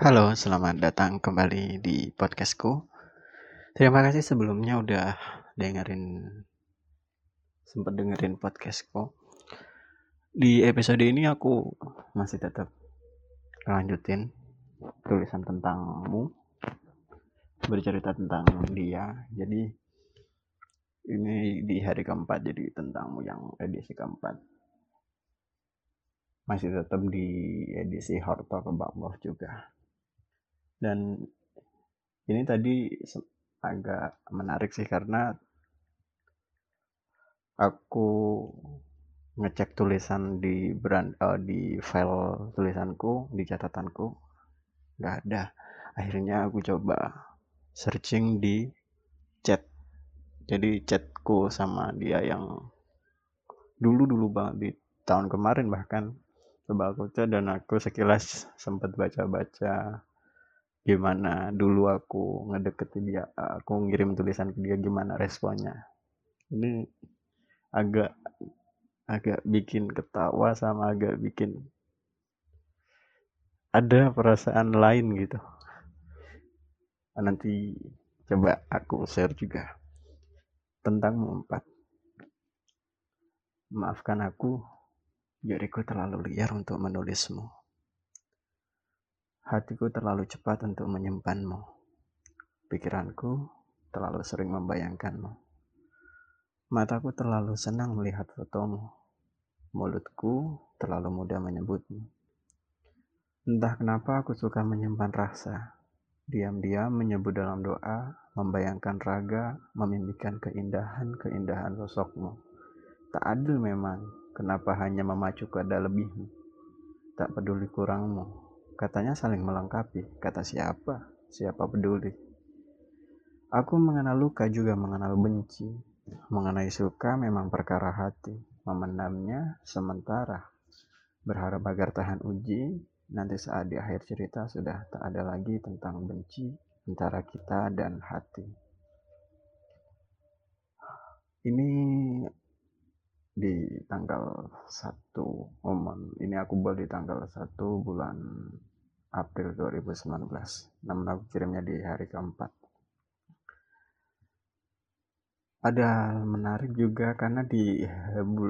Halo, selamat datang kembali di podcastku. Terima kasih sebelumnya udah dengerin sempat dengerin podcastku. Di episode ini aku masih tetap lanjutin tulisan tentangmu bercerita tentang dia. Jadi ini di hari keempat jadi tentangmu yang edisi keempat masih tetap di edisi Horto Kebabloh juga dan ini tadi agak menarik sih karena aku ngecek tulisan di brand uh, di file tulisanku di catatanku nggak ada. Akhirnya aku coba searching di chat. Jadi chatku sama dia yang dulu dulu banget di tahun kemarin bahkan. Coba aku chat dan aku sekilas sempat baca-baca gimana? Dulu aku ngedeketin dia aku ngirim tulisan ke dia gimana responnya? Ini agak agak bikin ketawa sama agak bikin ada perasaan lain gitu. Nanti coba aku share juga tentang empat. Maafkan aku jariku terlalu liar untuk menulismu Hatiku terlalu cepat untuk menyimpanmu. Pikiranku terlalu sering membayangkanmu. Mataku terlalu senang melihat fotomu. Mulutku terlalu mudah menyebutmu. Entah kenapa aku suka menyimpan rasa. Diam-diam menyebut dalam doa, membayangkan raga, memimpikan keindahan-keindahan sosokmu. Tak adil memang, kenapa hanya memacu ada lebihmu. Tak peduli kurangmu, Katanya saling melengkapi. Kata siapa? Siapa peduli? Aku mengenal luka juga mengenal benci. Mengenai suka memang perkara hati. Memendamnya sementara. Berharap agar tahan uji. Nanti saat di akhir cerita sudah tak ada lagi tentang benci antara kita dan hati. Ini di tanggal 1 umum ini aku di tanggal 1 bulan April 2019 namun aku kirimnya di hari keempat. Ada menarik juga karena di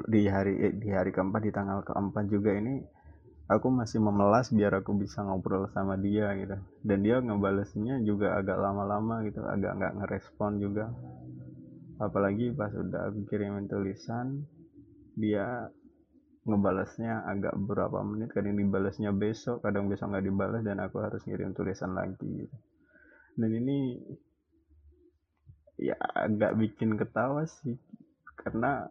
di hari di hari keempat di tanggal keempat juga ini aku masih memelas biar aku bisa ngobrol sama dia gitu. Dan dia ngebalesnya juga agak lama-lama gitu. Agak nggak ngerespon juga. Apalagi pas udah aku kirimin tulisan dia ngebalasnya agak berapa menit kadang dibalasnya besok kadang besok nggak dibalas dan aku harus ngirim tulisan lagi gitu. dan ini ya agak bikin ketawa sih karena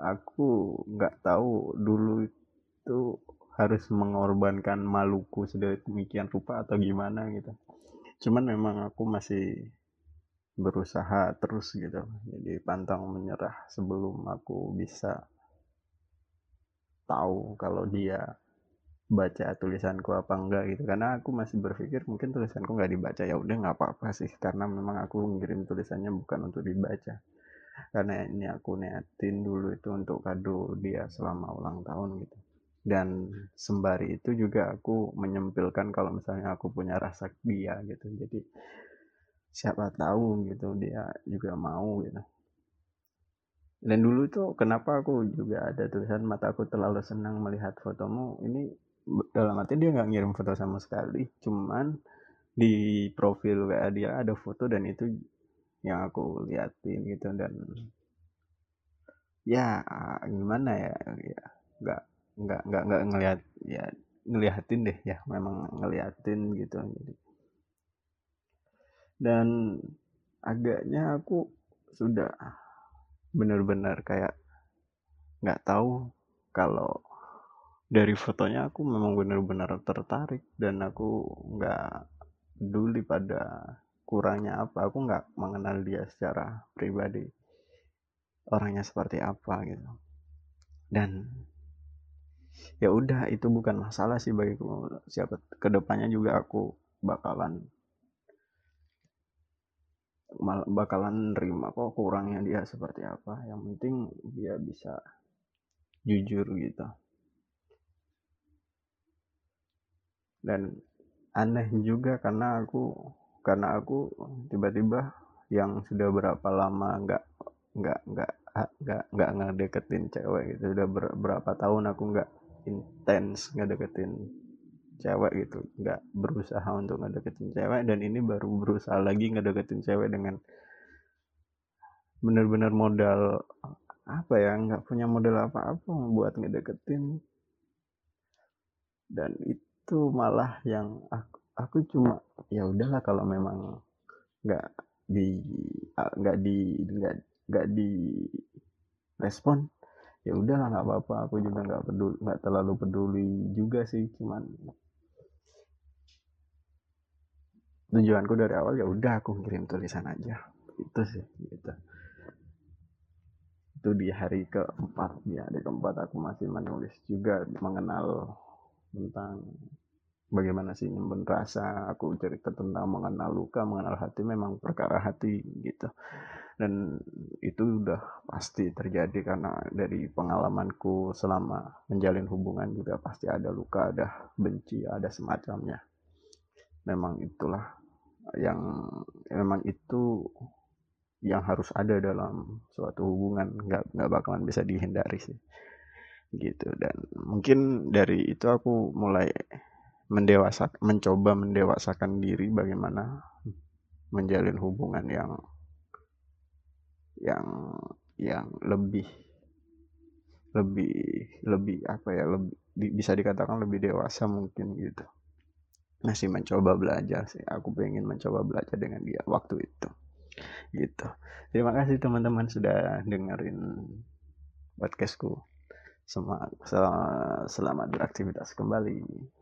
aku nggak tahu dulu itu harus mengorbankan maluku sedemikian rupa atau gimana gitu cuman memang aku masih berusaha terus gitu. Jadi pantang menyerah sebelum aku bisa tahu kalau dia baca tulisanku apa enggak gitu. Karena aku masih berpikir mungkin tulisanku nggak dibaca. Ya udah nggak apa-apa sih. Karena memang aku ngirim tulisannya bukan untuk dibaca. Karena ini aku niatin dulu itu untuk kado dia selama ulang tahun gitu. Dan sembari itu juga aku menyempilkan kalau misalnya aku punya rasa dia gitu. Jadi siapa tahu gitu dia juga mau gitu. Dan dulu tuh kenapa aku juga ada tulisan mata aku terlalu senang melihat fotomu ini dalam arti dia nggak ngirim foto sama sekali. Cuman di profil WA dia ada foto dan itu yang aku liatin gitu dan ya gimana ya ya nggak nggak nggak nggak ngelihat ya ngeliatin deh ya memang ngeliatin gitu. Jadi dan agaknya aku sudah benar-benar kayak nggak tahu kalau dari fotonya aku memang benar-benar tertarik dan aku nggak peduli pada kurangnya apa. Aku nggak mengenal dia secara pribadi orangnya seperti apa gitu. Dan ya udah itu bukan masalah sih bagiku. Siapa ke depannya juga aku bakalan bakalan nerima kok kurangnya dia seperti apa. Yang penting dia bisa jujur gitu. Dan aneh juga karena aku karena aku tiba-tiba yang sudah berapa lama nggak nggak nggak nggak nggak ngedeketin cewek gitu udah ber, berapa tahun aku nggak intens ngedeketin cewek gitu nggak berusaha untuk ngedeketin cewek dan ini baru berusaha lagi ngedeketin cewek dengan bener-bener modal apa ya nggak punya modal apa-apa buat ngedeketin. Dan itu malah yang aku, aku cuma ya udahlah kalau memang nggak di nggak di nggak nggak di respon ya udahlah nggak apa-apa. Aku juga nggak peduli nggak terlalu peduli juga sih cuman tujuanku dari awal ya udah aku kirim tulisan aja. Itu sih gitu. Itu di hari keempat di hari keempat aku masih menulis juga mengenal tentang bagaimana sih nyimpen rasa aku cerita tentang mengenal luka mengenal hati memang perkara hati gitu dan itu udah pasti terjadi karena dari pengalamanku selama menjalin hubungan juga pasti ada luka ada benci ada semacamnya. Memang itulah yang memang itu yang harus ada dalam suatu hubungan. Nggak nggak bakalan bisa dihindari sih. Gitu. Dan mungkin dari itu aku mulai mendewasa mencoba mendewasakan diri bagaimana menjalin hubungan yang yang yang lebih lebih lebih apa ya lebih bisa dikatakan lebih dewasa mungkin gitu. Masih mencoba belajar sih. Aku pengen mencoba belajar dengan dia waktu itu. Gitu. Terima kasih teman-teman sudah dengerin podcastku. Selamat selamat beraktivitas kembali